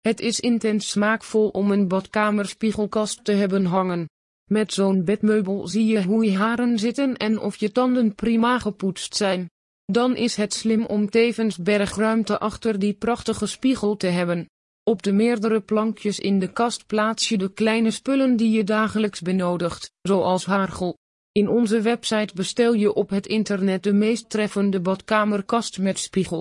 Het is intens smaakvol om een badkamerspiegelkast te hebben hangen. Met zo'n bedmeubel zie je hoe je haren zitten en of je tanden prima gepoetst zijn. Dan is het slim om tevens bergruimte achter die prachtige spiegel te hebben. Op de meerdere plankjes in de kast plaats je de kleine spullen die je dagelijks benodigt, zoals haargel. In onze website bestel je op het internet de meest treffende badkamerkast met spiegel.